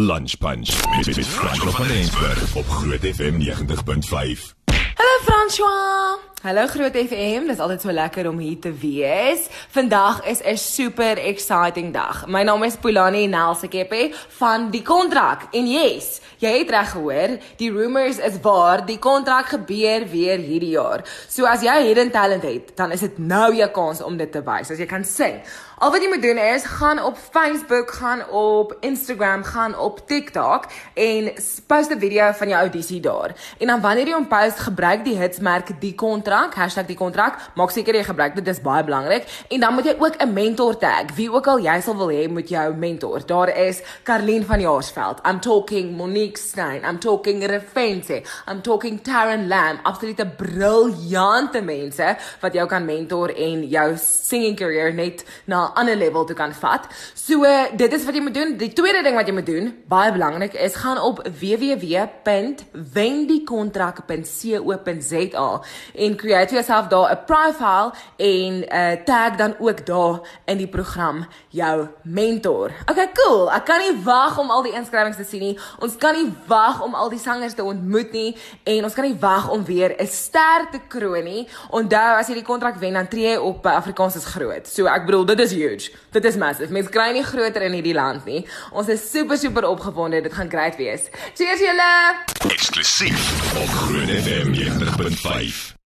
Lunch Punch met, met Franco van Eensberg op Groot FM 90.5. Hallo François. Hallo Groot FM, dit is altyd so lekker om hier te wees. Vandag is 'n super exciting dag. My naam is Pulani Nelsekepe van die kontrak. En yes, jy het reg gehoor, die rumors is waar, die kontrak gebeur weer hierdie jaar. So as jy hidden talent het, dan is dit nou jou kans om dit te wys. As jy kan sing. Al wat jy moet doen is gaan op Facebook, gaan op Instagram, gaan op TikTok en post 'n video van jou audisie daar. En dan wanneer jy hom post, gebruik die hitsmerk die kontrak, #die kontrak. Maak seker jy gebruik dit, dis baie belangrik. En dan moet jy ook 'n mentor tag. Wie ook al jy sal wil hê moet jou mentor. Daar is Karlien van Jaarsveld. I'm talking Monique Stein. I'm talking Refense. I'm talking Taryn Lamb. Absolute briljante mense wat jou kan mentor en jou singing career net na 'n ander level toe kan vat. So dit is wat jy moet doen. Die tweede ding wat jy moet doen, baie belangrik, is gaan op www.wendiekontrak.co.za en create vir jouself daar 'n profile en uh, tag dan ook daar in die program jou mentor. Okay, cool. Ek kan nie wag om al die inskrywings te sien nie. Ons kan nie wag om al die sangers te ontmoet nie en ons kan nie wag om weer 'n ster te kroon nie. Onthou as jy die kontrak wen, dan tree jy op by Afrikaans is groot. So ek bedoel, dit is huge. Dit is massive. Mense kry nie groter in hierdie land nie. Ons is super super opgewonde. Dit gaan great wees. Cheers julle. Eksklusief op Groot FM 90.5.